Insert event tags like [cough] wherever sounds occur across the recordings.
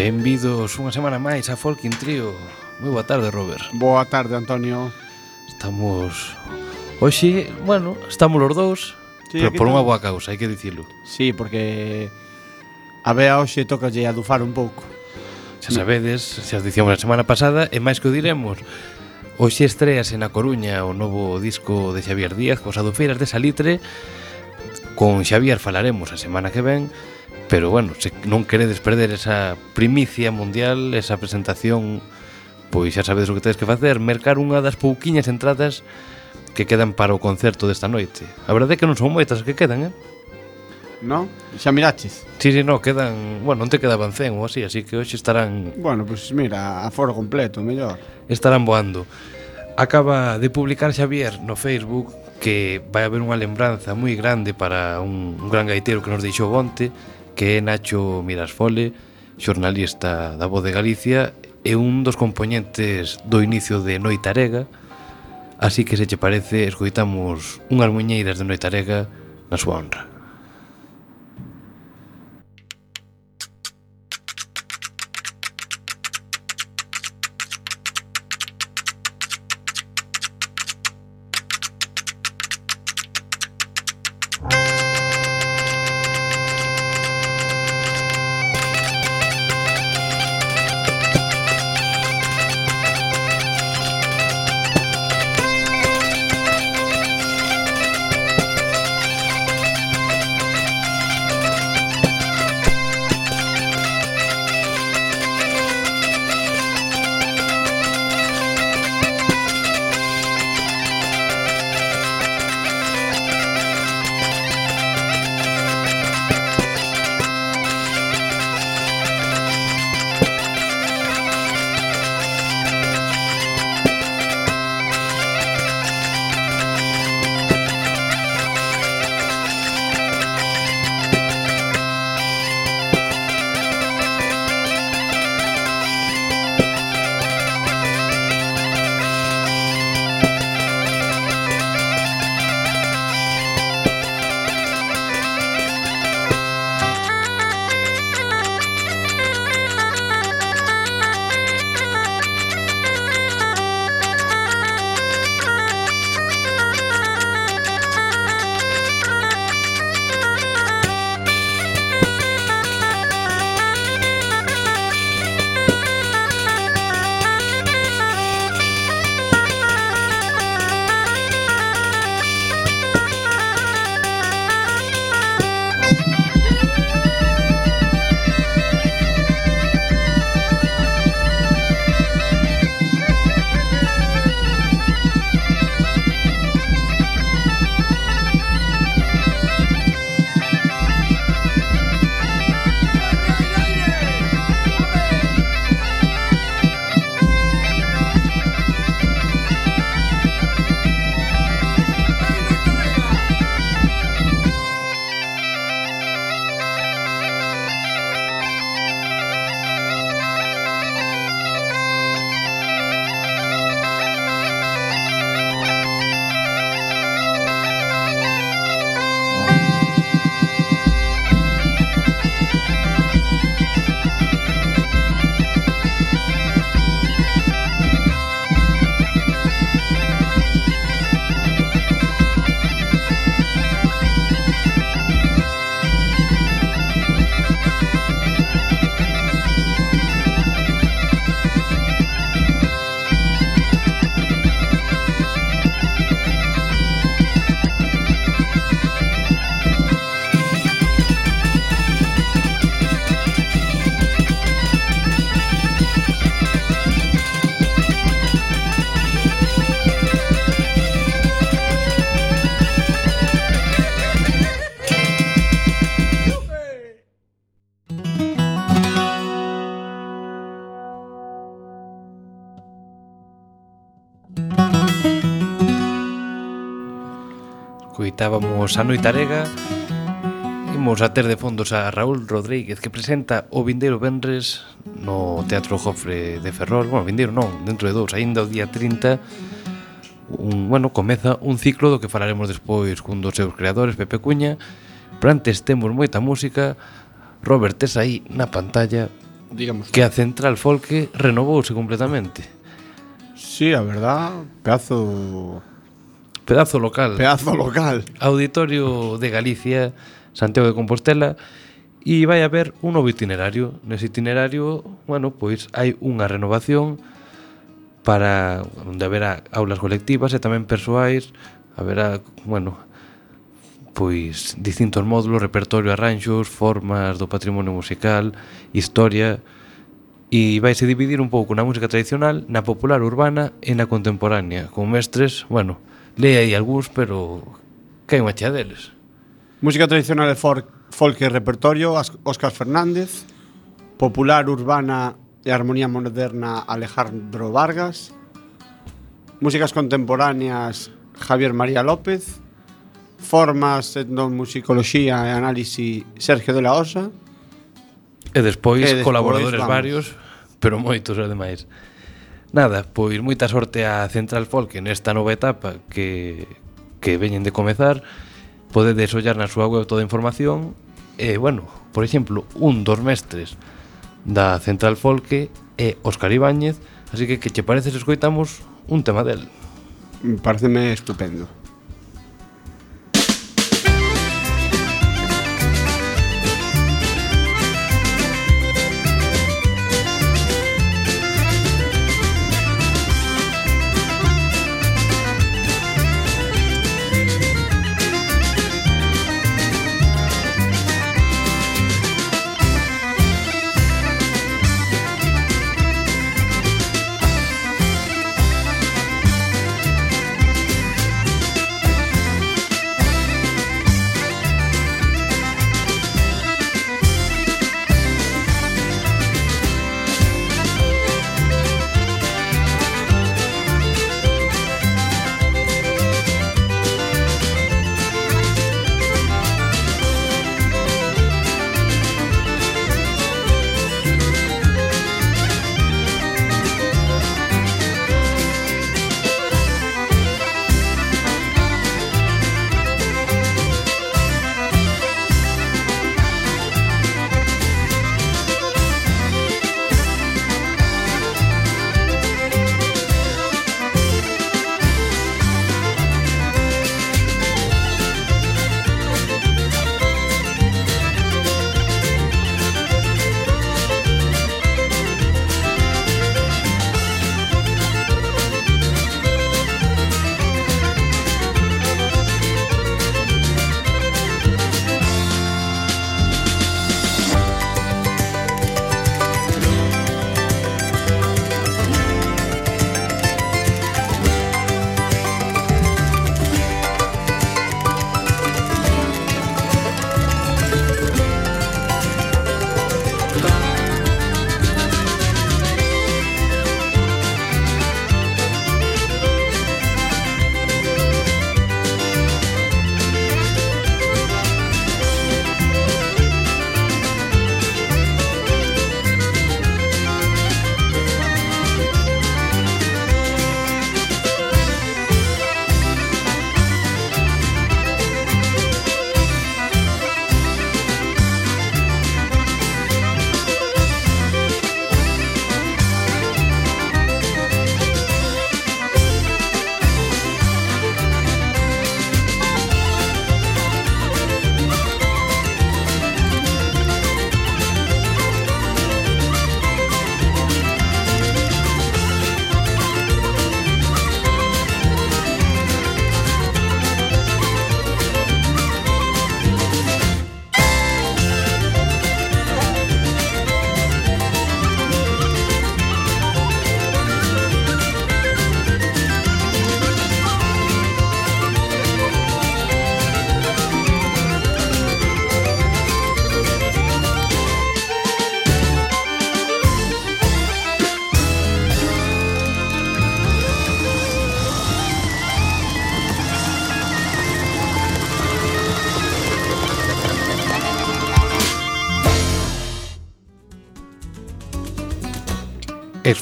Benvidos unha semana máis a Folkin Trio. Moi boa tarde, Robert. Boa tarde, Antonio. Estamos... Hoxe, bueno, estamos os dous sí, Pero por unha boa causa, hai que dicilo. Sí, porque a Bea hoxe toca lle adufar un pouco. Xa sabedes, xa os dicíamos a semana pasada E máis que o diremos Hoxe estrease na Coruña o novo disco de Xavier Díaz Cos adufeiras de Salitre. Con Xavier falaremos a semana que ven Pero bueno, se non queredes perder esa primicia mundial, esa presentación, pois xa sabedes o que tedes que facer, mercar unha das pouquiñas entradas que quedan para o concerto desta noite. A verdade é que non son moitas as que quedan, eh? non? Xa miraches? Sí, sí, no, quedan... Bueno, non te quedaban 100 ou así, así que hoxe estarán... Bueno, pois pues mira, aforo completo, mellor. Estarán voando. Acaba de publicar Xavier no Facebook que vai haber unha lembranza moi grande para un, un gran gaitero que nos deixou onte, que é Nacho Mirasfole, xornalista da Voz de Galicia e un dos componentes do inicio de Noitarega, así que se che parece escoitamos unhas muñeiras de Noitarega na súa honra. escoitábamos a Noite Arega Imos a ter de fondos a Raúl Rodríguez que presenta o Vindeiro Benres no Teatro Jofre de Ferrol. Bueno, Vindeiro non, dentro de dous, aínda o día 30 un, Bueno, comeza un ciclo do que falaremos despois cun dos seus creadores, Pepe Cuña. Pero antes temos moita música Robert, tes aí na pantalla Digamos. que a Central Folke renovouse completamente. Si, sí, a verdad, pedazo pedazo local. Pedazo local. Auditorio de Galicia, Santiago de Compostela, e vai haber un novo itinerario. Nese itinerario, bueno, pois hai unha renovación para onde haberá aulas colectivas e tamén persoais, haberá, bueno, pois distintos módulos, repertorio, arranxos, formas do patrimonio musical, historia, e vaise dividir un pouco na música tradicional, na popular urbana e na contemporánea, con mestres, bueno, Lei aí algúns, pero quen chea deles? Música tradicional e folk, folk e repertorio, Óscar Fernández, popular urbana e armonía moderna, Alejandro Vargas, músicas contemporáneas, Javier María López, formas etnomusicoloxía e análise Sergio de la Osa. E despois, e despois colaboradores vamos. varios, pero moitos ademais. Nada, pois moita sorte a Central Folk nesta nova etapa que, que veñen de comezar. Podedes ollar na súa web toda a información. E, bueno, por exemplo, un dos mestres da Central Folk é Óscar Ibáñez, así que que che parece se escoitamos un tema del. Pareceme estupendo.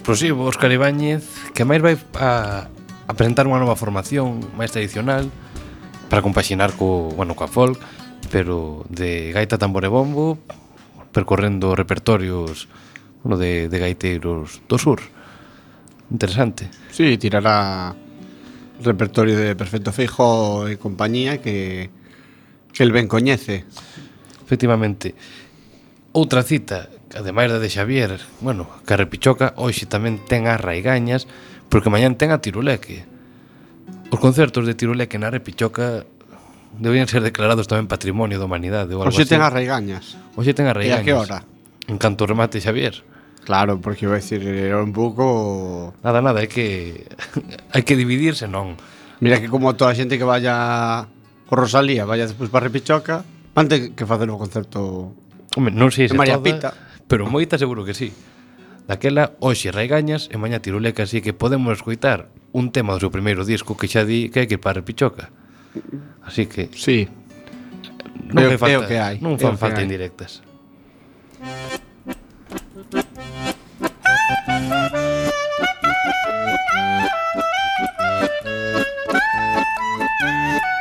explosivo, Óscar Ibáñez, que máis vai a, a presentar unha nova formación máis tradicional para compaxinar co, bueno, coa folk, pero de gaita, tambor e bombo, percorrendo repertorios bueno, de, de gaiteiros do sur. Interesante. Sí, tirará repertorio de Perfecto Feijo e compañía que, que el ben coñece. Efectivamente. Outra cita ademais da de Xavier, bueno, Carrepichoca, hoxe tamén ten as Raigañas, porque mañán ten a Tiruleque. Os concertos de Tiruleque na Repichoca deberían ser declarados tamén patrimonio da humanidade ou algo Hoxe así. ten as Raigañas. Hoxe ten as Raigañas. E a que hora? En canto remate Xavier. Claro, porque iba a decir, era un pouco... Nada, nada, hai que... [laughs] hai que dividirse, non? Mira que como toda a xente que vaya con Rosalía, vaya despois para Repichoca, van que facer o concerto Home, non sei se María toda, Pita pero moita seguro que sí. Daquela, hoxe Raigañas e mañá Tiruleca, así que podemos escoitar un tema do seu primeiro disco que xa di que hai que ir para Pichoca. Así que... Sí. Non eu, falta, que hai. Non fan falta indirectas. Thank you.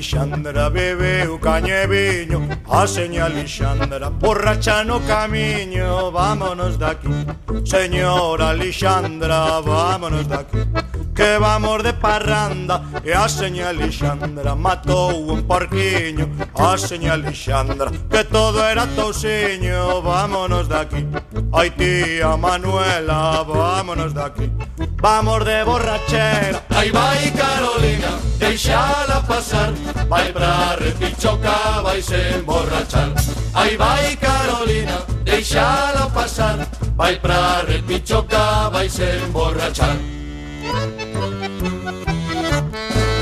Alixandra bebeu caña e viño. A seña Alixandra borracha no camiño Vámonos daqui, señora Alixandra Vámonos daqui, que vamos de parranda. E a seña Alixandra matou un porquiño. A seña Alixandra que todo era tousiño Vámonos daqui, ai tía Manuela Vámonos daqui Vamos de borrachera. Ahí va y Carolina, deixala pasar. Vai pra repichoca, vai se emborrachar. Ahí va y Carolina, deixala pasar. Vai pra repichoca, vai se emborrachar.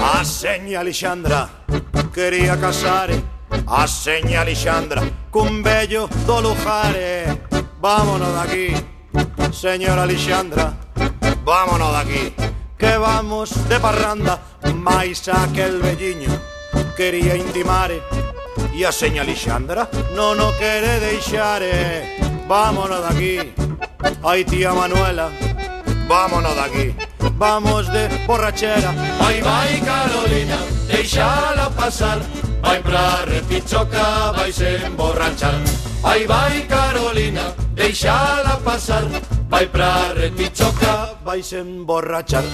A seña Alexandra quería casar. A seña Alexandra con bello do Vámonos de aquí, señora Alexandra vámonos daqui Que vamos de parranda. Mais aquel velliño quería intimare E a seña Lixandra non o quere deixare. Vámonos daqui Ai tía Manuela Vámonos daqui Vamos de borrachera. Ai vai Carolina, deixala pasar Vai pra repichoca, vais emborrachar. Aí vai Carolina, deixala pasar Vai pra repichoca, vais emborrachar.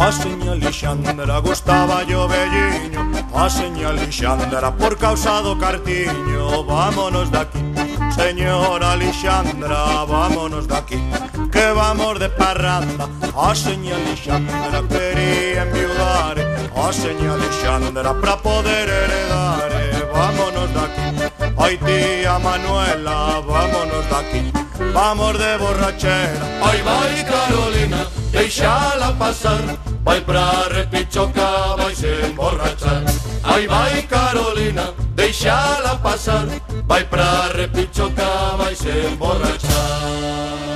A seña Alexandra gustaba yo velliño. A seña Alexandra por causa do cartiño. Vámonos daqui Señora Alexandra, vámonos daqui Que vamos de parranda. A seña Alexandra quería enviudar. A seña Alexandra pra poder heredar. Vámonos daqui Ay tía Manuela, vámonos daqui Vamos de borrachera. Ay vai Carolina, deixala passar Vai pra Repichoca, vai se emborrachar Aí vai Carolina, deixala pasar. Vai pra Repichoca, vai se emborrachar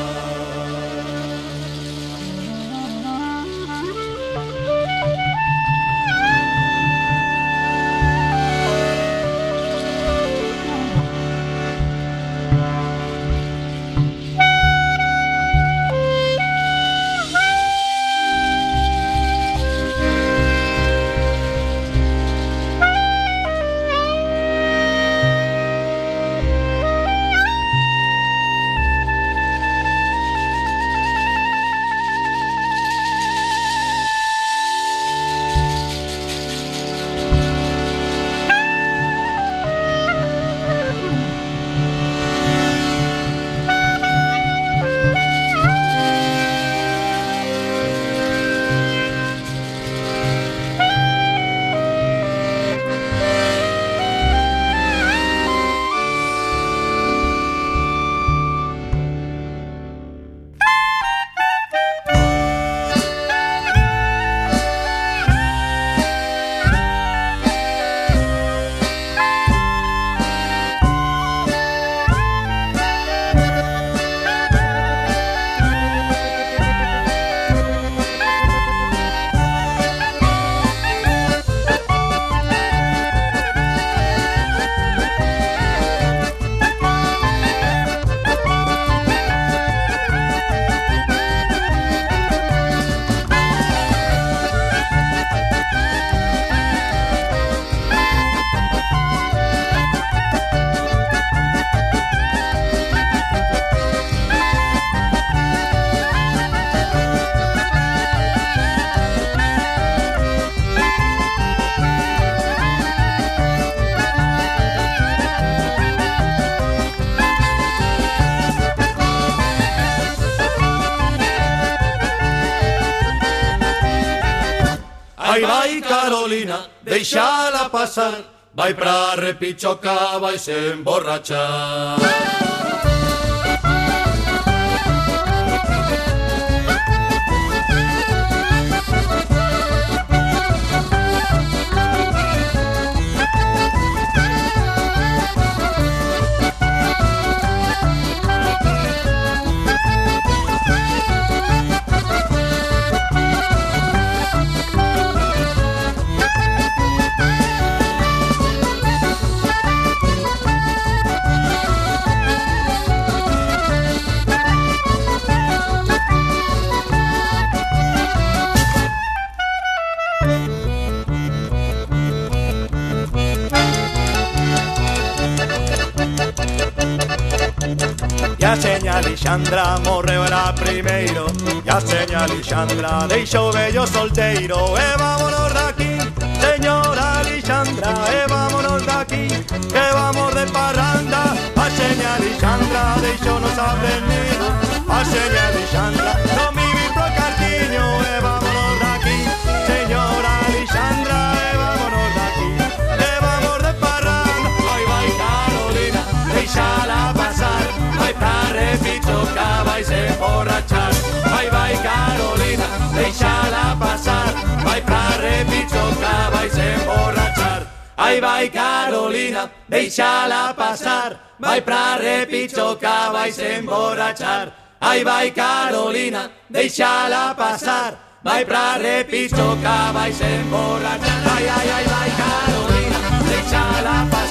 pasar, bai prarre pitxoka, bai zen borratxa. E a seña Alexandra morreu era primeiro. E a seña Alexandra deixou vello solteiro. E vámonos daqui, señora Alexandra E vámonos daqui, que vamos de parranda. A seña Alexandra deixou nos aprendido. A seña Alexandra tocaba y se emborrachar. Bye bye Carolina, déjala pasar. Bye para mi tocaba y se emborrachar. Ay, bye Carolina, déjala pasar. Bye para tocaba y se emborrachar. Ay, bye Carolina, déjala pasar. Bye para tocaba y se emborrachar. Ay, ay, ay, bye Carolina, déjala pasar.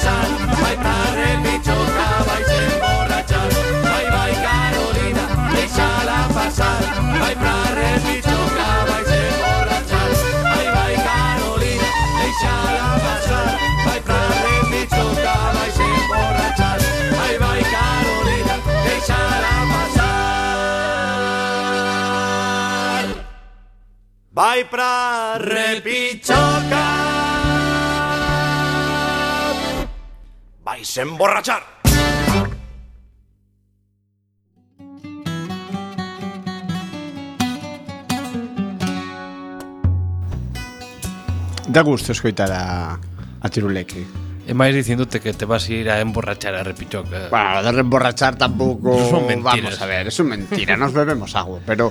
deixa-la passar. Ai, frare, pitjor que vaig emborratxar. Ai, vai, Carolina, deixa-la passar. Vai, frare, pitjor que vaig emborratxar. Ai, vai, Carolina, deixa-la passar. Vai, frare, pitjor que... Vais emborratxar. Da gusto escoitar a, a Tiruleque. E máis dicindote que te vas a ir a emborrachar a repichoca. Bueno, de emborrachar tampouco... Son mentiras. Vamos a ver, eso mentira, nos bebemos agua, pero...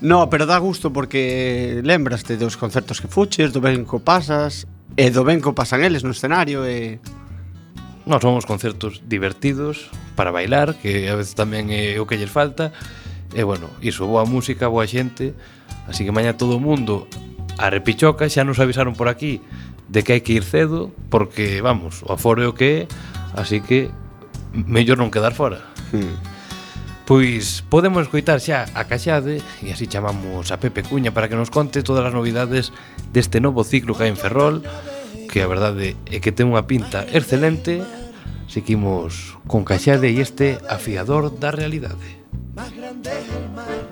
No, pero dá gusto porque lembraste dos concertos que fuches, do ben co pasas, e do ben co pasan eles no escenario e... Non, son os concertos divertidos para bailar, que a veces tamén é o que lles falta. E bueno, iso, boa música, boa xente, así que maña todo o mundo a repichoca xa nos avisaron por aquí de que hai que ir cedo porque, vamos, o aforo é o que é, así que mellor non quedar fora. Hmm. Pois podemos escoitar xa a Caxade e así chamamos a Pepe Cuña para que nos conte todas as novidades deste novo ciclo que hai en Ferrol que a verdade é que ten unha pinta excelente Seguimos con Caxade e este afiador da realidade Más grande el mar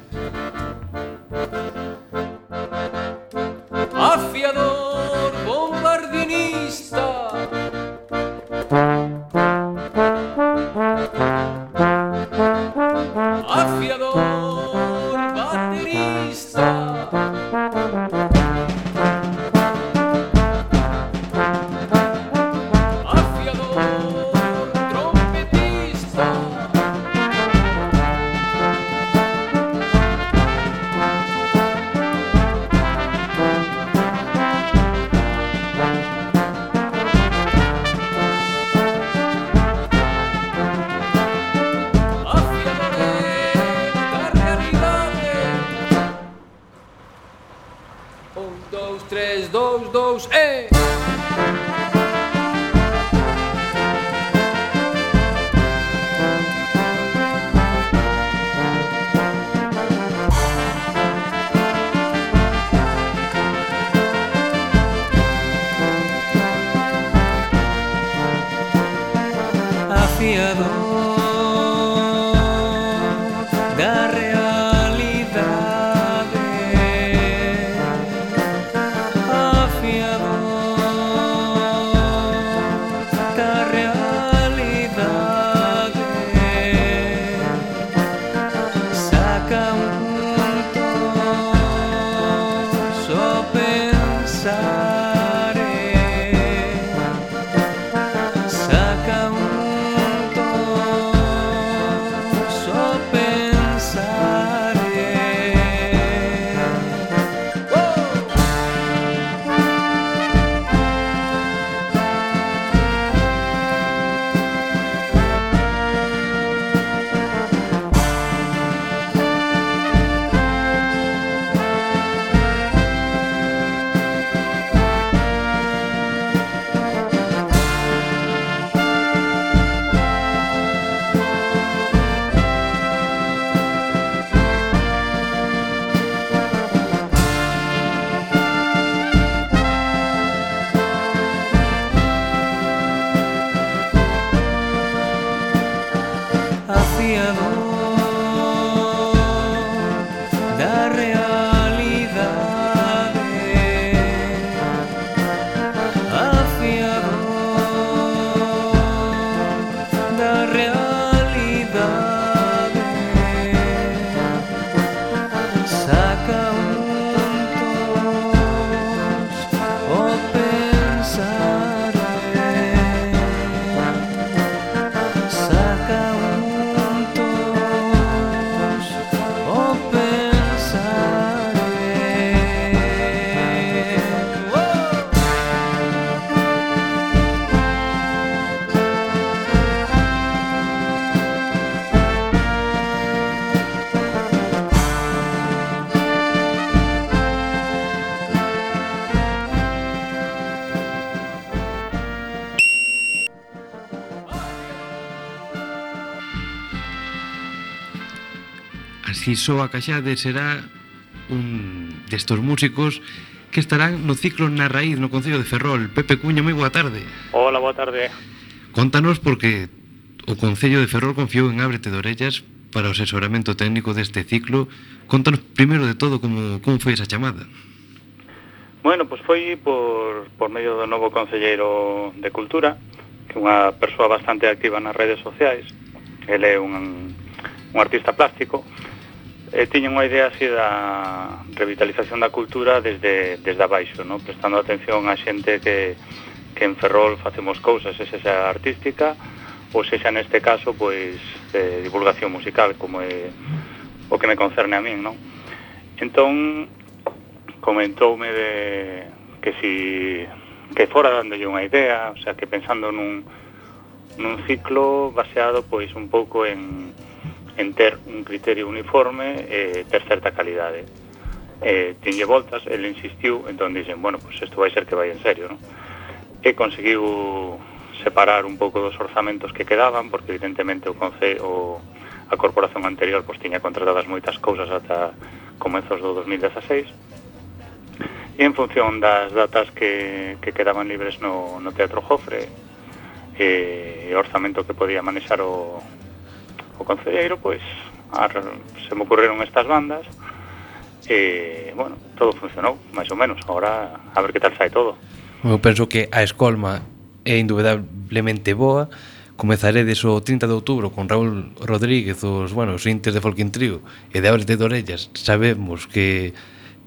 que soa Caxade será un destos músicos que estarán no ciclo na raíz no Concello de Ferrol. Pepe Cuña, moi boa tarde. Hola, boa tarde. Contanos porque o Concello de Ferrol confiou en Ábrete de Orellas para o asesoramento técnico deste ciclo. Contanos primeiro de todo como, como foi esa chamada. Bueno, pois foi por, por medio do novo Concelleiro de Cultura, que é unha persoa bastante activa nas redes sociais. Ele é un, un artista plástico, eh, tiña unha idea así da revitalización da cultura desde, desde abaixo, no? prestando atención a xente que, que en Ferrol facemos cousas, ese xa artística, ou sexa neste caso, pois, de divulgación musical, como é o que me concerne a min, non? Entón, comentoume de que si que fora dándolle unha idea, o sea, que pensando nun, nun ciclo baseado pois un pouco en en ter un criterio uniforme e eh, ter certa calidade. Eh, tiñe voltas, el insistiu, entón dixen, bueno, pues isto vai ser que vai en serio, non? E conseguiu separar un pouco dos orzamentos que quedaban, porque evidentemente o Concejo a corporación anterior pois tiña contratadas moitas cousas ata comezos do 2016 e en función das datas que, que quedaban libres no, no Teatro Jofre eh, e eh, o orzamento que podía manexar o, co concelleiro, pois, ar, se me ocurrieron estas bandas, e, bueno, todo funcionou, máis ou menos. Agora, a ver que tal sai todo. Eu penso que a escolma é indubidablemente boa. Comezaredes o 30 de outubro con Raúl Rodríguez, os, bueno, os intes de Folkin Trio e de Abrete de Dorellas. Sabemos que,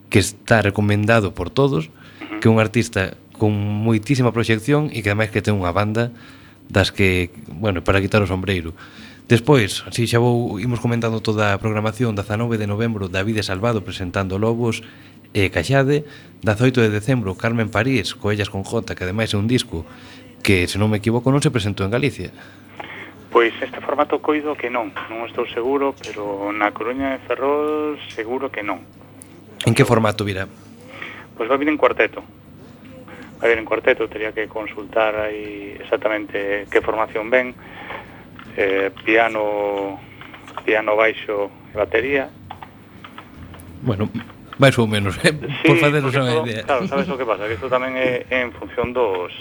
que está recomendado por todos, uh -huh. que é un artista con moitísima proxección e que ademais que ten unha banda das que, bueno, para quitar o sombreiro. Uh Despois, así xa vou, imos comentando toda a programación 19 de novembro David Salvado presentando Lobos e Caxade 18 de decembro Carmen París, Coellas con J que ademais é un disco que, se non me equivoco, non se presentou en Galicia Pois este formato coido que non, non estou seguro, pero na Coruña de Ferrol seguro que non. En que formato virá? Pois vai vir en cuarteto. Vai vir en cuarteto, teria que consultar aí exactamente que formación ven, eh, piano, piano baixo e batería. Bueno, máis ou menos, eh? sí, por facernos unha idea. Claro, sabes o que pasa, que isto tamén é, é en función dos,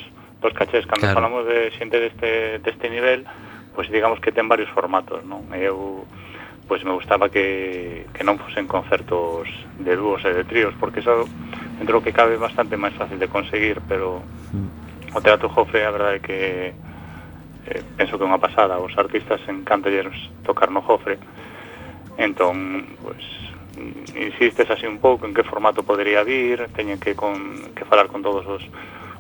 dos cachés. Cando claro. falamos de xente deste, deste nivel, pois pues digamos que ten varios formatos, non? Eu pois pues me gustaba que, que non fosen concertos de dúos e de tríos, porque eso dentro que cabe bastante máis fácil de conseguir, pero mm. o Teatro Jofre a verdade é que eh, penso que é unha pasada os artistas encantalles tocar no jofre. Entón pues, insistes así un pouco en que formato podería vir teñen que, con, que falar con todos os,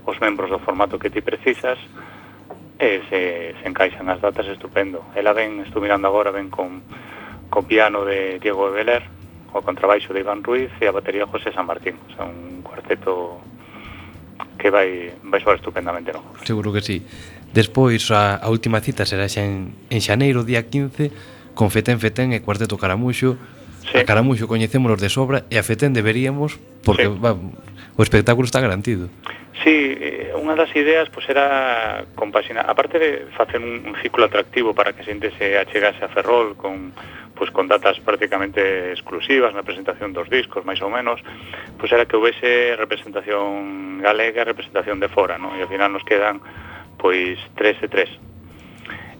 os membros do formato que ti precisas e se, se encaixan as datas estupendo. Ela ven, estou mirando agora ven con, con piano de Diego Eveler o contrabaixo de Iván Ruiz e a batería José San Martín. O sea, un cuarteto que vai, vai soar estupendamente no Seguro que sí. Despois, a, a última cita será xa en, en xaneiro, día 15, con Fetén Fetén e Cuarteto Caramuxo. Sí. A Caramuxo coñecémonos de sobra e a Fetén deberíamos, porque sí. va, o espectáculo está garantido. Sí, eh, unha das ideas pois, era compaxinar, aparte de facer un, un ciclo atractivo para que a xente se achegase a Ferrol con pois con datas prácticamente exclusivas na presentación dos discos, máis ou menos, pois era que houvese representación galega e representación de fora, non? E ao final nos quedan pois tres e tres.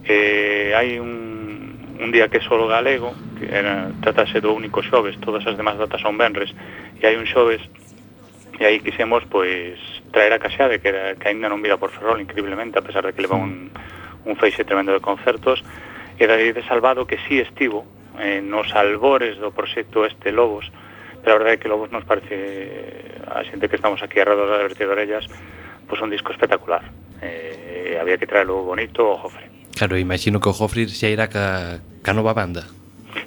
Eh, hai un, un día que é solo galego, que era, tratase do único xoves, todas as demás datas son venres, e hai un xoves e aí quixemos pois traer a Caxade que, era, que ainda non vira por Ferrol increíblemente a pesar de que leva un, un feixe tremendo de concertos e David de Salvado que sí estivo eh, nos albores do proxecto este Lobos pero a verdade é que Lobos nos parece a xente que estamos aquí a da Verte de Orellas pois un disco espectacular Eh, eh, había que traerlo bonito o Jofre. Claro, imagino que o Jofre xa irá ca, ca nova banda.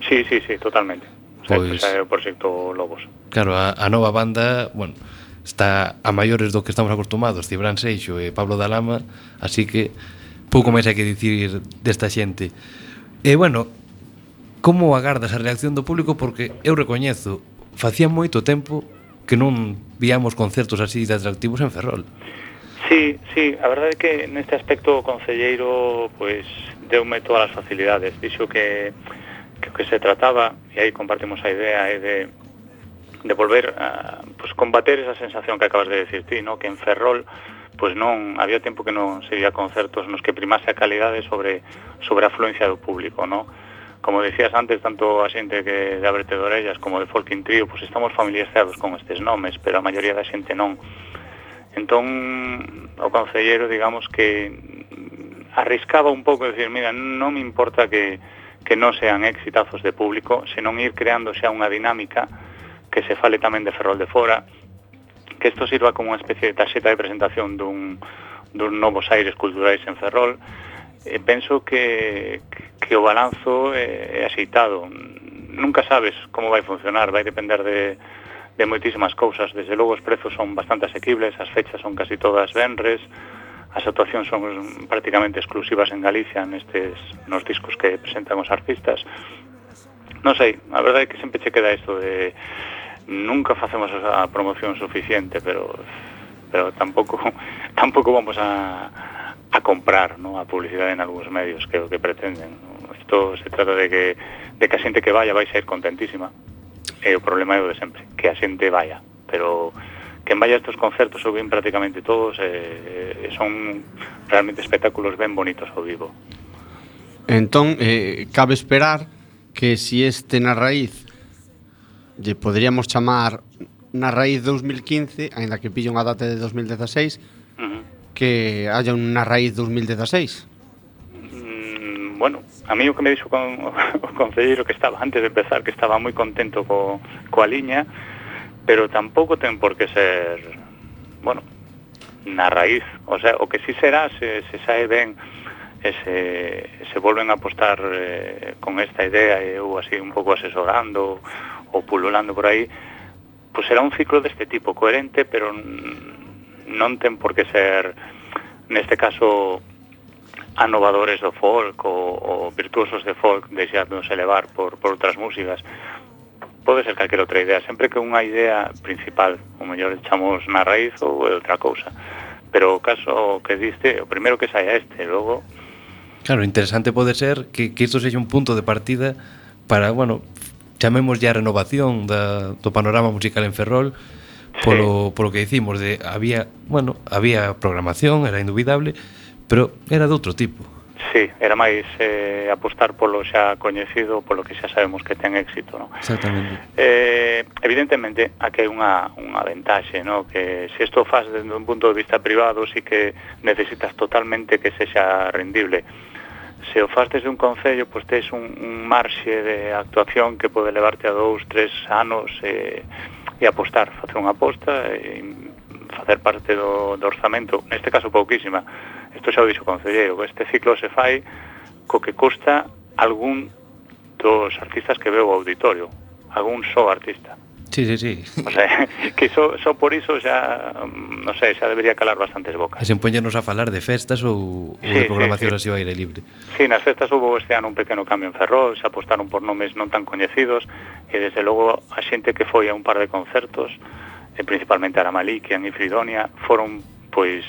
Sí, sí, sí, totalmente. Pois... sea, xa, xa é o proxecto Lobos. Claro, a, a nova banda, bueno, está a maiores do que estamos acostumados, Cibran Seixo e Pablo Dalama, así que pouco máis hai que dicir desta xente. E bueno, como agardas a reacción do público porque eu recoñezo, facía moito tempo que non víamos concertos así de atractivos en Ferrol. Sí, sí, a verdade é que neste aspecto o Concelleiro pois, deume todas as facilidades Dixo que, que o que se trataba e aí compartimos a idea é de, de volver a pues, combater esa sensación que acabas de decir ti no? que en Ferrol pois non había tempo que non se vía concertos nos que primase a calidade sobre sobre a afluencia do público, no? Como decías antes, tanto a xente que de Abrete de Orellas como de Folking Trio, pois estamos familiarizados con estes nomes, pero a maioría da xente non. Entón, o Concelleiro, digamos que arriscaba un pouco decir, mira, non me importa que, que non sean exitazos de público, senón ir creando xa unha dinámica que se fale tamén de Ferrol de Fora, que isto sirva como unha especie de taxeta de presentación dun, dun novos aires culturais en Ferrol, e penso que, que o balanzo é, é axeitado. Nunca sabes como vai funcionar, vai depender de, de moitísimas cousas. Desde logo os prezos son bastante asequibles, as fechas son casi todas venres, as actuacións son prácticamente exclusivas en Galicia nestes nos discos que presentan os artistas. Non sei, a verdade é que sempre che queda isto de nunca facemos a promoción suficiente, pero pero tampouco [laughs] tampouco vamos a a comprar, ¿no? a publicidade en algúns medios que o que pretenden. Isto se trata de que de que a xente que vaya vai ser contentísima e o problema é o de sempre, que a xente vaya, pero quen vaya a estos concertos ou vin prácticamente todos eh, eh, son realmente espectáculos ben bonitos ao vivo. Entón, eh, cabe esperar que si este na raíz lle poderíamos chamar na raíz 2015, aínda que pilla unha data de 2016, uh -huh. que haya unha raíz 2016. Mm, bueno, a mí o que me dixo con, [laughs] o concelleiro que estaba antes de empezar, que estaba moi contento co, coa liña, pero tampouco ten por que ser, bueno, na raíz. O sea, o que sí será se, se sae ben e se, se volven a apostar eh, con esta idea e eu así un pouco asesorando ou pululando por aí, pues será un ciclo deste tipo, coherente, pero non ten por que ser, neste caso, anovadores do folk ou, ou virtuosos de folk deixándonos elevar por, por outras músicas pode ser calquera outra idea sempre que unha idea principal o mellor echamos na raíz ou outra cousa pero o caso que diste o primeiro que saia este logo Claro, interesante pode ser que, que isto sexa un punto de partida para, bueno, chamemos ya a renovación da, do panorama musical en Ferrol polo, sí. polo que dicimos de había, bueno, había programación, era indubidable, pero era de outro tipo. Sí, era máis eh, apostar polo xa coñecido, polo que xa sabemos que ten éxito, non? Exactamente. Eh, evidentemente, aquí hai unha, unha ventaxe, non? Que se isto faz desde un punto de vista privado, sí que necesitas totalmente que sexa rendible se o faz desde un concello, pois tes un, un marxe de actuación que pode levarte a dous, tres anos e, e apostar, facer unha aposta e facer parte do, do orzamento, neste caso pouquísima, Isto xa o dixo o Concelleiro, este ciclo se fai co que custa algún dos artistas que veo o auditorio, algún só artista. Sí, sí, sí. O sea, [laughs] que só, so, só so por iso xa, mm, non sei, xa debería calar bastantes bocas. E sen poñernos a falar de festas ou, sí, ou de programación sí, sí. así ao aire libre. Sí, nas festas houve este ano un pequeno cambio en Ferrol, se apostaron por nomes non tan coñecidos e desde logo a xente que foi a un par de concertos, e principalmente a Aramalí, que en Fridonia, foron pois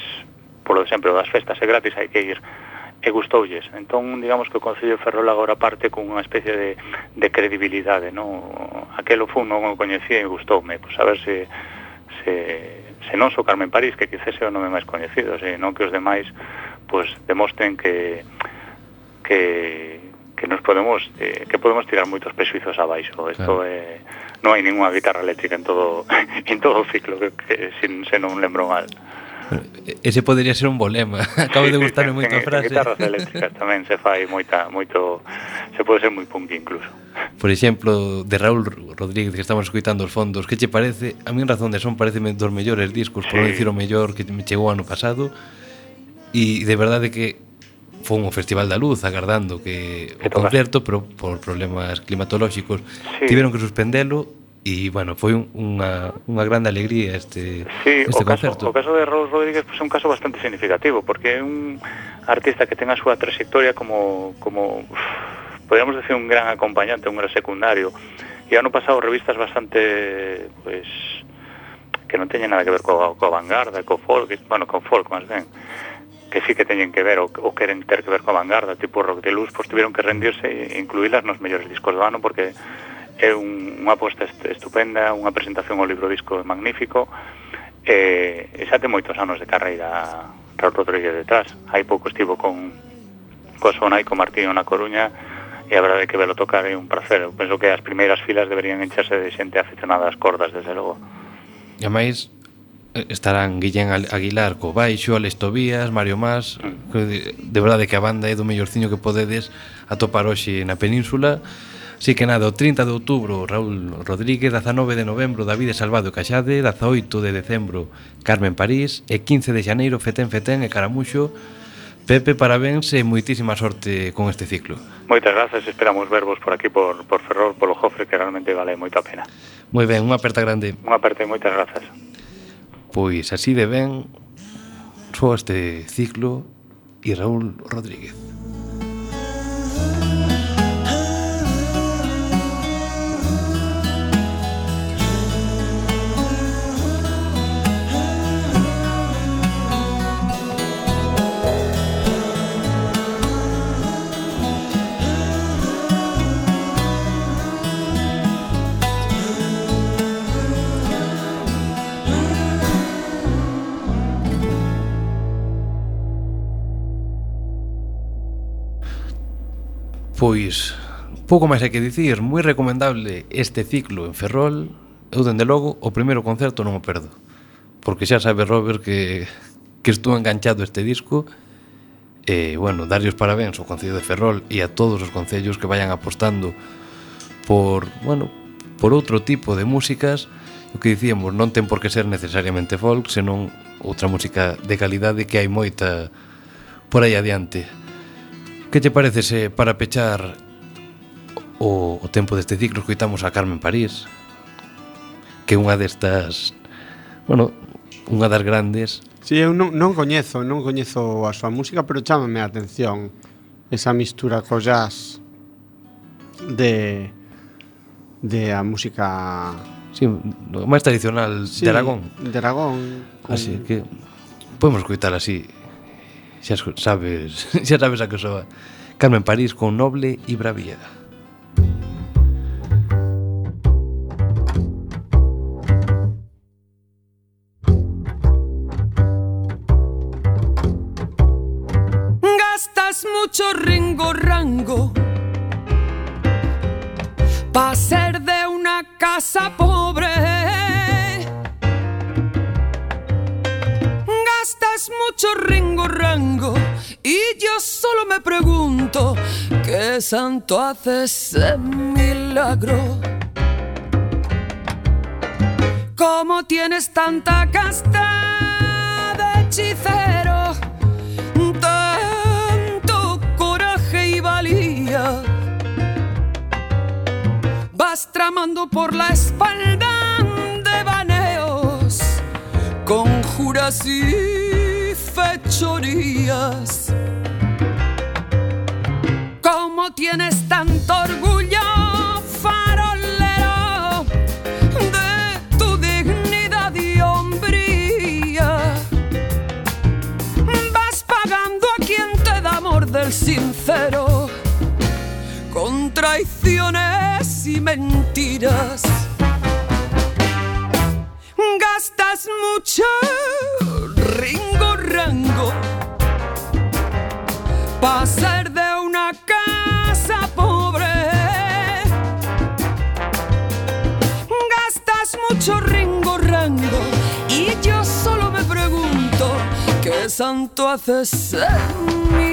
polo de sempre, das festas é gratis, hai que ir e gustoulles. Entón, digamos que o Concello de Ferrol agora parte con unha especie de, de credibilidade, non? Aquelo fun non o coñecía e gustoume, pois a ver se, se, se non sou Carmen París, que quizás é o nome máis coñecido, se non que os demais pois demostren que que que nos podemos eh, que podemos tirar moitos prexuizos abaixo. Isto claro. é non hai ninguna guitarra eléctrica en todo [laughs] en todo o ciclo que, que se, se non lembro mal. Ese podería ser un bolema. [laughs] Acabo sí, de gustarme sí, moito a frase. guitarras eléctricas tamén se fai moita, moito... Se pode ser moi punk incluso. Por exemplo, de Raúl Rodríguez que estamos escuitando os fondos, que che parece? A min razón de son parece dos mellores discos, sí. por non dicir o mellor que me chegou ano pasado. E de verdade que foi un Festival da Luz agardando que, que o concerto, pero por problemas climatolóxicos sí. tiveron que suspendelo e bueno, foi un, unha, unha grande alegría este, sí, este o concerto. Caso, o caso de Raúl Rodríguez pues, é un caso bastante significativo, porque é un artista que ten a súa trayectoria como, como podríamos decir, un gran acompañante, un gran secundario. E ano pasado revistas bastante, pues, que non teñen nada que ver co, co vanguarda, co folk, bueno, con folk máis ben, que sí que teñen que ver ou, ou queren ter que ver coa vanguarda, tipo rock de luz, pois pues, tiveron que rendirse e incluílas nos mellores discos do ano porque é un, unha aposta estupenda, unha presentación ao libro disco magnífico, e, e xa ten moitos anos de carreira Raúl Rodríguez detrás. Hai pouco estivo con, co Sonai, con Martín na Coruña, e a verdade é que velo tocar é un placer. Eu penso que as primeiras filas deberían encharse de xente aficionada ás cordas, desde logo. E máis eh, estarán Guillén Aguilar co baixo, Alex Tobías, Mario Mas, mm. de, de verdade que a banda é do mellorciño que podedes atopar hoxe na península. Así que nada, o 30 de outubro Raúl Rodríguez, 19 de novembro David Salvado Caxade, 18 de decembro Carmen París e 15 de xaneiro Fetén Fetén e Caramuxo Pepe, parabéns e moitísima sorte con este ciclo. Moitas grazas, esperamos vervos por aquí por, por Ferrol, polo Jofre, que realmente vale moita pena. Moi ben, unha aperta grande. Unha aperta e moitas grazas. Pois así de ben soa este ciclo e Raúl Rodríguez. Pois, pouco máis hai que dicir, moi recomendable este ciclo en Ferrol. Eu, dende logo, o primeiro concerto non o perdo. Porque xa sabe Robert que, que estou enganchado este disco e, bueno, darlle os parabéns ao Concello de Ferrol e a todos os concellos que vayan apostando por, bueno, por outro tipo de músicas o que dicíamos, non ten por que ser necesariamente folk, senón outra música de calidade que hai moita por aí adiante. Que te parece se para pechar o, o tempo deste ciclo escoitamos a Carmen París? Que é unha destas... Bueno, unha das grandes. Si, sí, eu non, non coñezo, non coñezo a súa música, pero chámame a atención esa mistura co jazz de de a música sí, máis tradicional sí, de Aragón. De Aragón. Ah, con... Así que podemos coitar así xa sabes [laughs] xa sabes a que soa Carmen París con Noble e Bravía Gastas mucho ringo rango para ser de una casa pobre. Gastas mucho ringo rango y yo solo me pregunto qué santo hace ese milagro. ¿Cómo tienes tanta casta de hechicero? tanto coraje y valía. Vas tramando por la espalda de baneos, conjuras y fechorías. ¿Cómo tienes tanto orgullo, entonces en mí.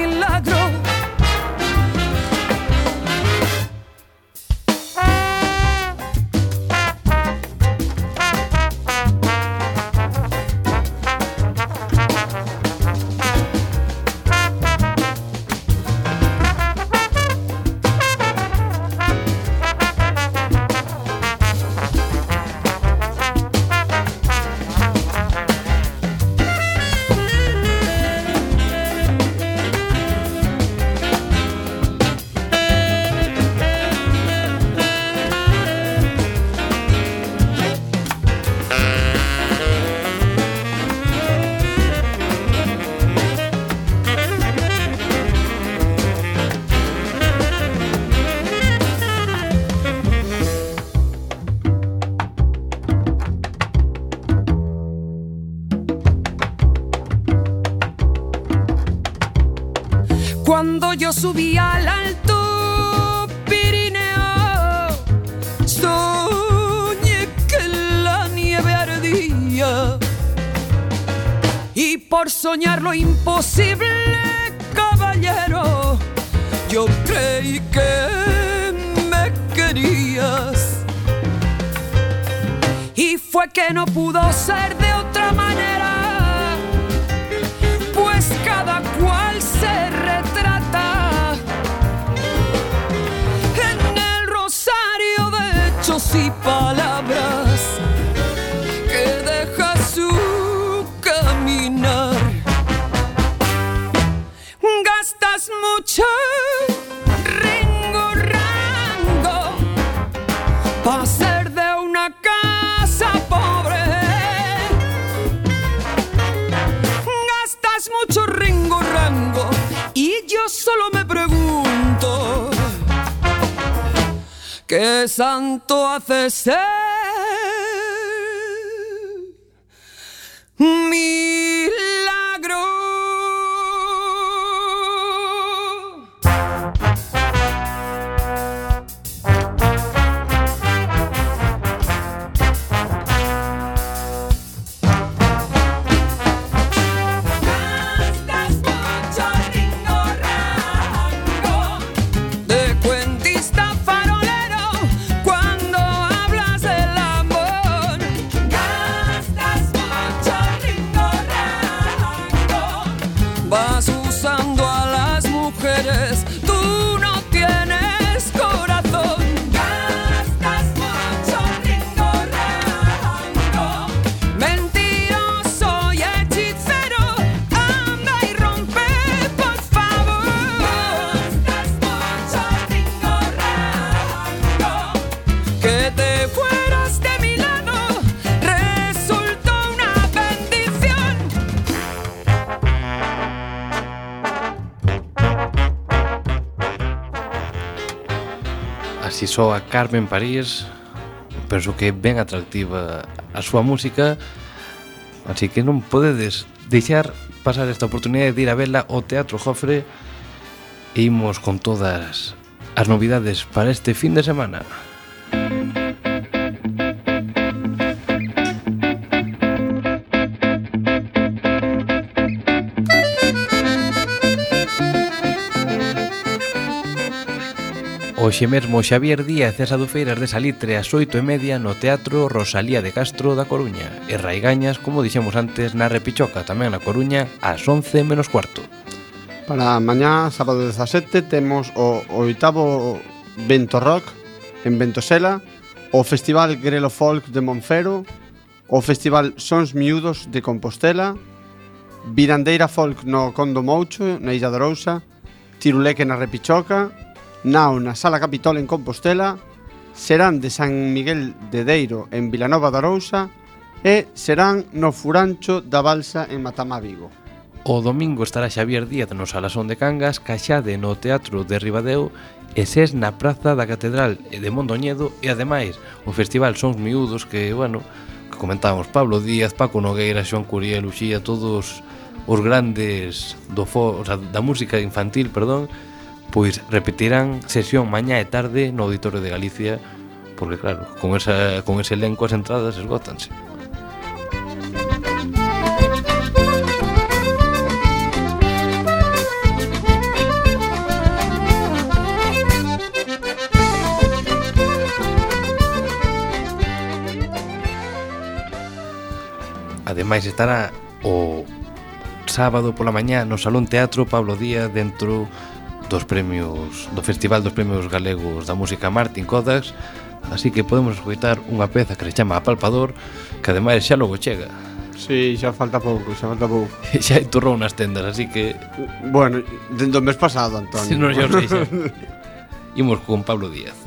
Por soñar lo imposible, caballero, yo creí que me querías. Y fue que no pudo ser de otra manera, pues cada cual se retrata en el rosario de hechos y palabras ¿Qué santo hace ser milagro? só Carmen París penso que é ben atractiva a súa música así que non podedes deixar pasar esta oportunidade de ir a vela ao Teatro Jofre e imos con todas as novidades para este fin de semana. Hoxe mesmo Xavier Díaz e Sadufeiras de Salitre ás oito e media no Teatro Rosalía de Castro da Coruña e Raigañas, como dixemos antes, na Repichoca, tamén na Coruña, ás once menos cuarto. Para mañá, sábado 17, temos o oitavo Vento Rock en Ventosela, o Festival Grelo Folk de Monfero, o Festival Sons Miúdos de Compostela, Virandeira Folk no Condo Moucho, na Illa de Rousa, Tiruleque na Repichoca nao na Sala Capitol en Compostela, serán de San Miguel de Deiro en Vilanova da Arousa e serán no Furancho da Balsa en Matamá Vigo. O domingo estará Xavier Díaz no Salasón de Cangas, Caxade no Teatro de Ribadeo e Sés na Praza da Catedral e de Mondoñedo e ademais o Festival Sons Miúdos que, bueno, que comentábamos Pablo Díaz, Paco Nogueira, Xoan Curiel, Uxía, todos os grandes do fo, o sea, da música infantil, perdón, pois repetirán sesión mañá e tarde no Auditorio de Galicia, porque claro, con, esa, con ese elenco as entradas esgótanse. Ademais estará o sábado pola mañá no Salón Teatro Pablo Díaz dentro dos premios do Festival dos Premios Galegos da Música Martin Codax así que podemos escoitar unha peza que se chama Apalpador que ademais xa logo chega. Sí, xa falta pouco, xa falta pouco. [laughs] Xa enturrou nas tendas, así que... Bueno, dentro do mes pasado, Antonio. Si non, xa sei xa Imos con Pablo Díaz.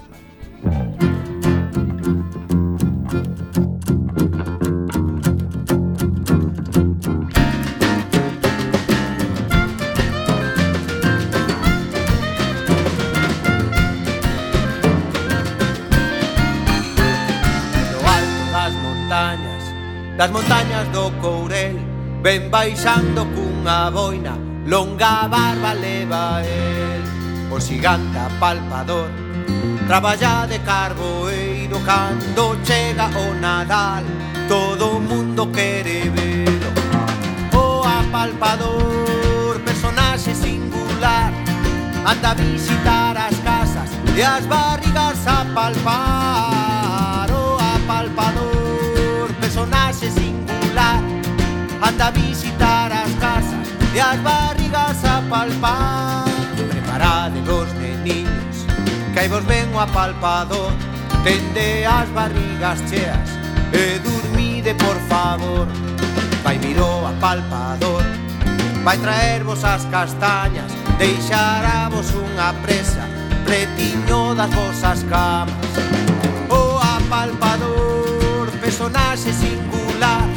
das montañas do Courel Ven baixando cunha boina Longa barba leva el O xigante palpador. Traballa de carboeiro Cando chega o Nadal Todo o mundo quere velo O apalpador Personaxe singular Anda a visitar as casas E as barrigas a palpar. anda a visitar as casas e as barrigas a palpar. Preparade vos neniños, que aí vos ven o apalpador, tende as barrigas cheas e dormide por favor. Vai miro a palpador, vai traervos as castañas, deixará vos unha presa, pretiño das vosas camas. Oh, o apalpador, personaxe singular,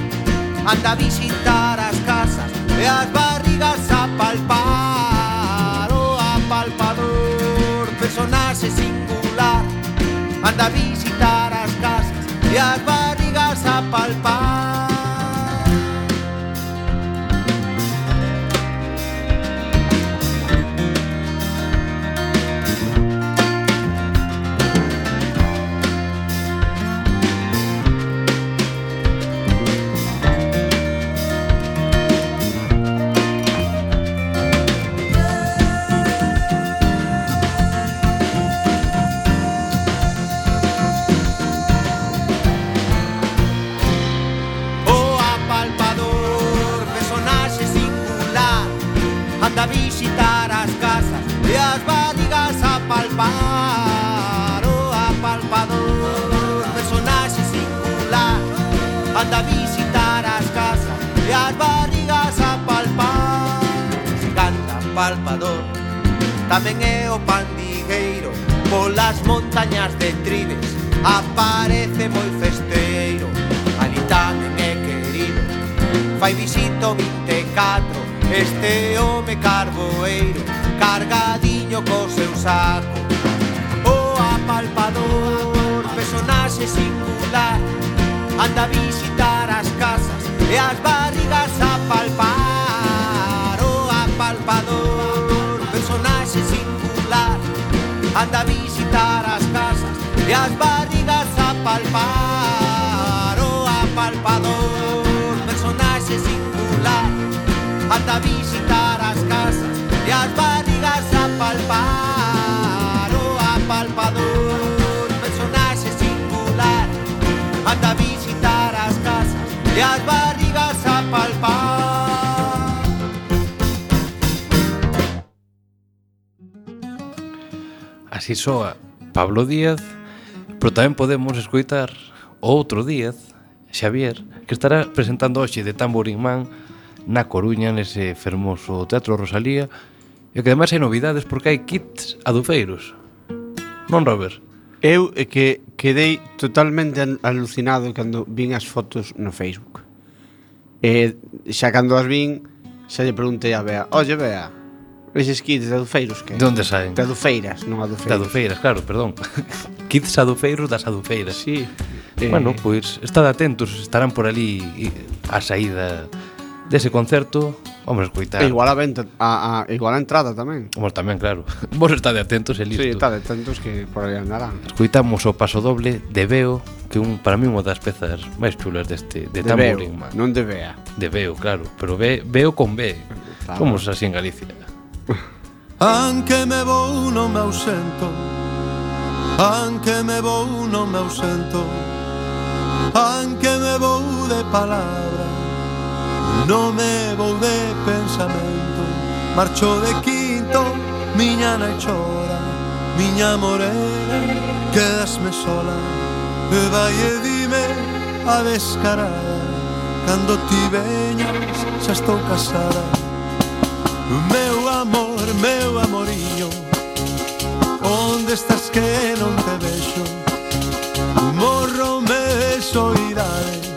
anda a visitar as casas e as barrigas a palpar o oh, apalpador personaxe singular. Anda a visitar as casas e as barrigas a palpar preparo apalpador Personaxe singular Anda a visitar as casas e as barrigas a palpar Se canta palpador Tamén é o pandigueiro Polas montañas de Tribes Aparece moi festeiro Ali tamén é querido Fai visito 24 Este home carboeiro Cargadiño co seu saco. Singular Anda a visitar as casas E as barrigas a palpar. O apalpador Personaxe singular. Anda a visitar as casas E as barrigas a palpar. O apalpador Personaxe singular. Anda a visitar as casas E as barrigas a palpar e as barrigas a palpar. Así soa Pablo Díaz, pero tamén podemos escoitar outro Díaz, Xavier, que estará presentando hoxe de Tamborín Man na Coruña, nese fermoso Teatro Rosalía, e que ademais hai novidades porque hai kits adufeiros. Non, Robert? Eu é que quedei totalmente alucinado cando vin as fotos no Facebook. E xa cando as vin, xa lle preguntei a Bea, "Oye Bea, eses kits de adufeiros que?" Donde saen? De adufeiras, non adufeiros. De adufeiras, claro, perdón. [laughs] kits adufeiros das adufeiras. Sí. Bueno, eh... pois pues, estad atentos, estarán por ali eh, a saída dese concerto Vamos a escoitar E igual a, venta, a, a, igual a entrada tamén. Vos tamén, claro. [laughs] Vos estade atentos e listo. Sí, estade atentos que por aí andarán. Escoitamos o paso doble de Beo, que un para mí unha das pezas máis chulas deste de, de Tambourine Man. Non de Bea. De Beo, claro, pero ve, Beo con B. Claro. Somos así en Galicia. [laughs] Anque me vou non me ausento Anque me vou non me ausento Anque me vou de palabra Non me vou de pensamento Marcho de quinto, miña nai chora Miña morena, quedasme sola. E vai e dime a descarada. Cando ti veñas, xa estou casada. Meu amor, meu amoriño Onde estás que non te vexo? Morro me soidade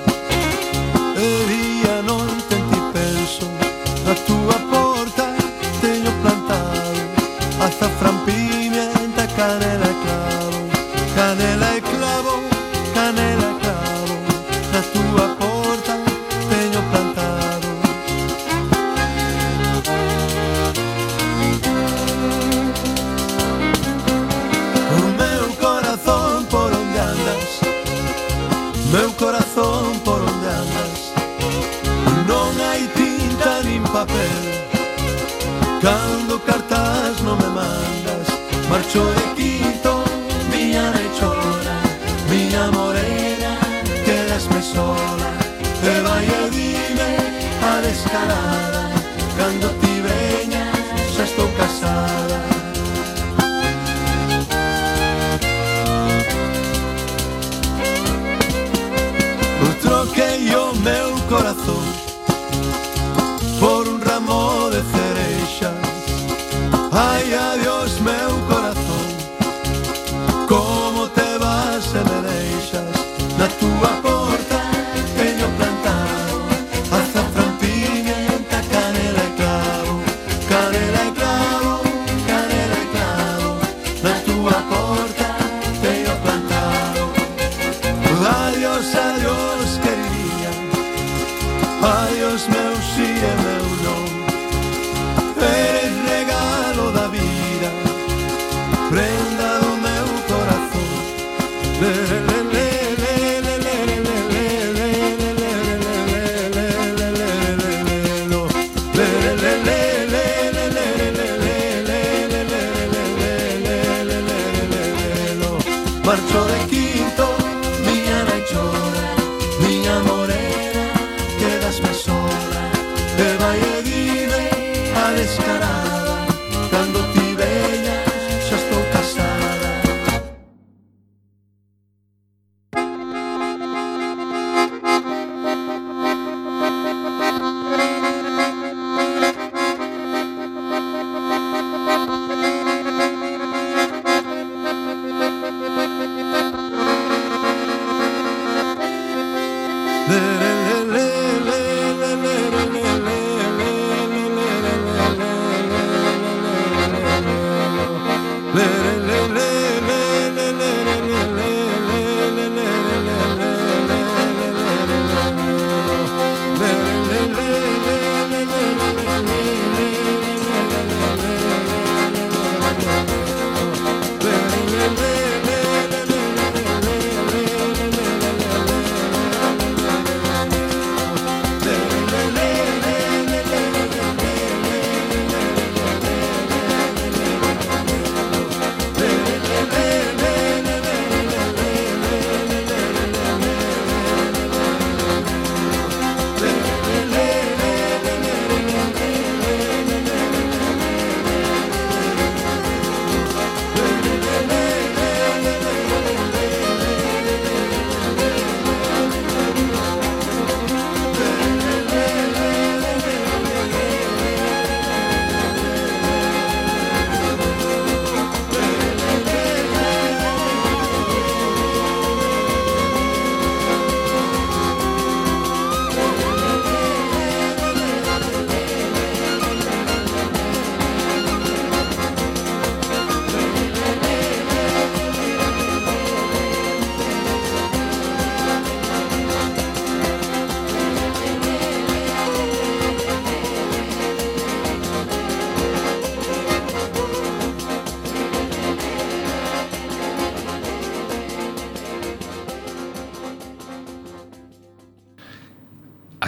Como te vas se me deixes, natura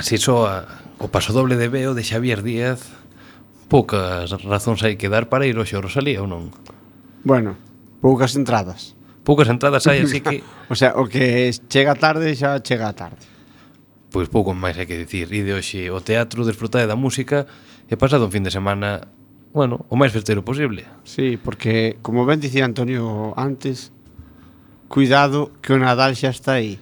así soa o paso doble de Beo de Xavier Díaz poucas razóns hai que dar para ir hoxe a Rosalía ou non? Bueno, poucas entradas poucas entradas hai, así que... [laughs] o sea, o que chega tarde xa chega tarde. Pois pouco máis hai que dicir. Ide hoxe o teatro, desfrutade da música e pasado un fin de semana, bueno, o máis festeiro posible. Sí, porque, como ben dicía Antonio antes, cuidado que o Nadal xa está aí.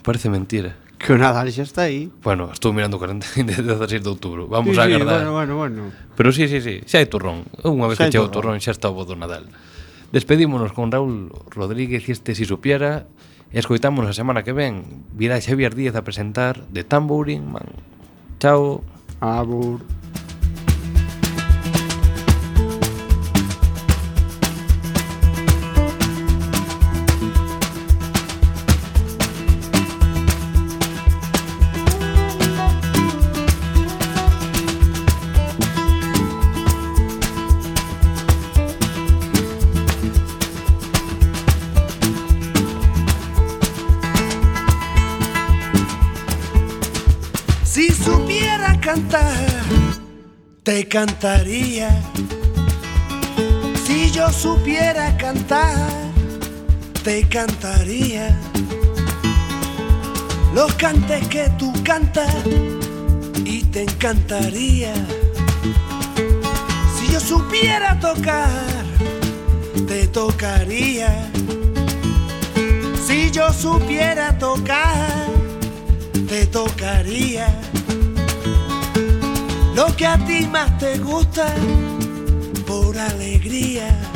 Parece mentira que o Nadal xa está aí. Bueno, estou mirando 40 16 [laughs] de outubro. Vamos sí, a agardar. Sí, bueno, bueno, bueno. Pero sí, sí, sí, xa hai turrón. Unha vez xa que chegou o turrón xa está o do Nadal. Despedímonos con Raúl Rodríguez este Si Supiera e escoitámonos a semana que ven. Virá Xavier Díaz a presentar de Tambouring Man. Chao. Abur. Te cantaría. Si yo supiera cantar, te cantaría. Los cantes que tú cantas y te encantaría. Si yo supiera tocar, te tocaría. Si yo supiera tocar, te tocaría. Lo que a ti más te gusta, por alegría.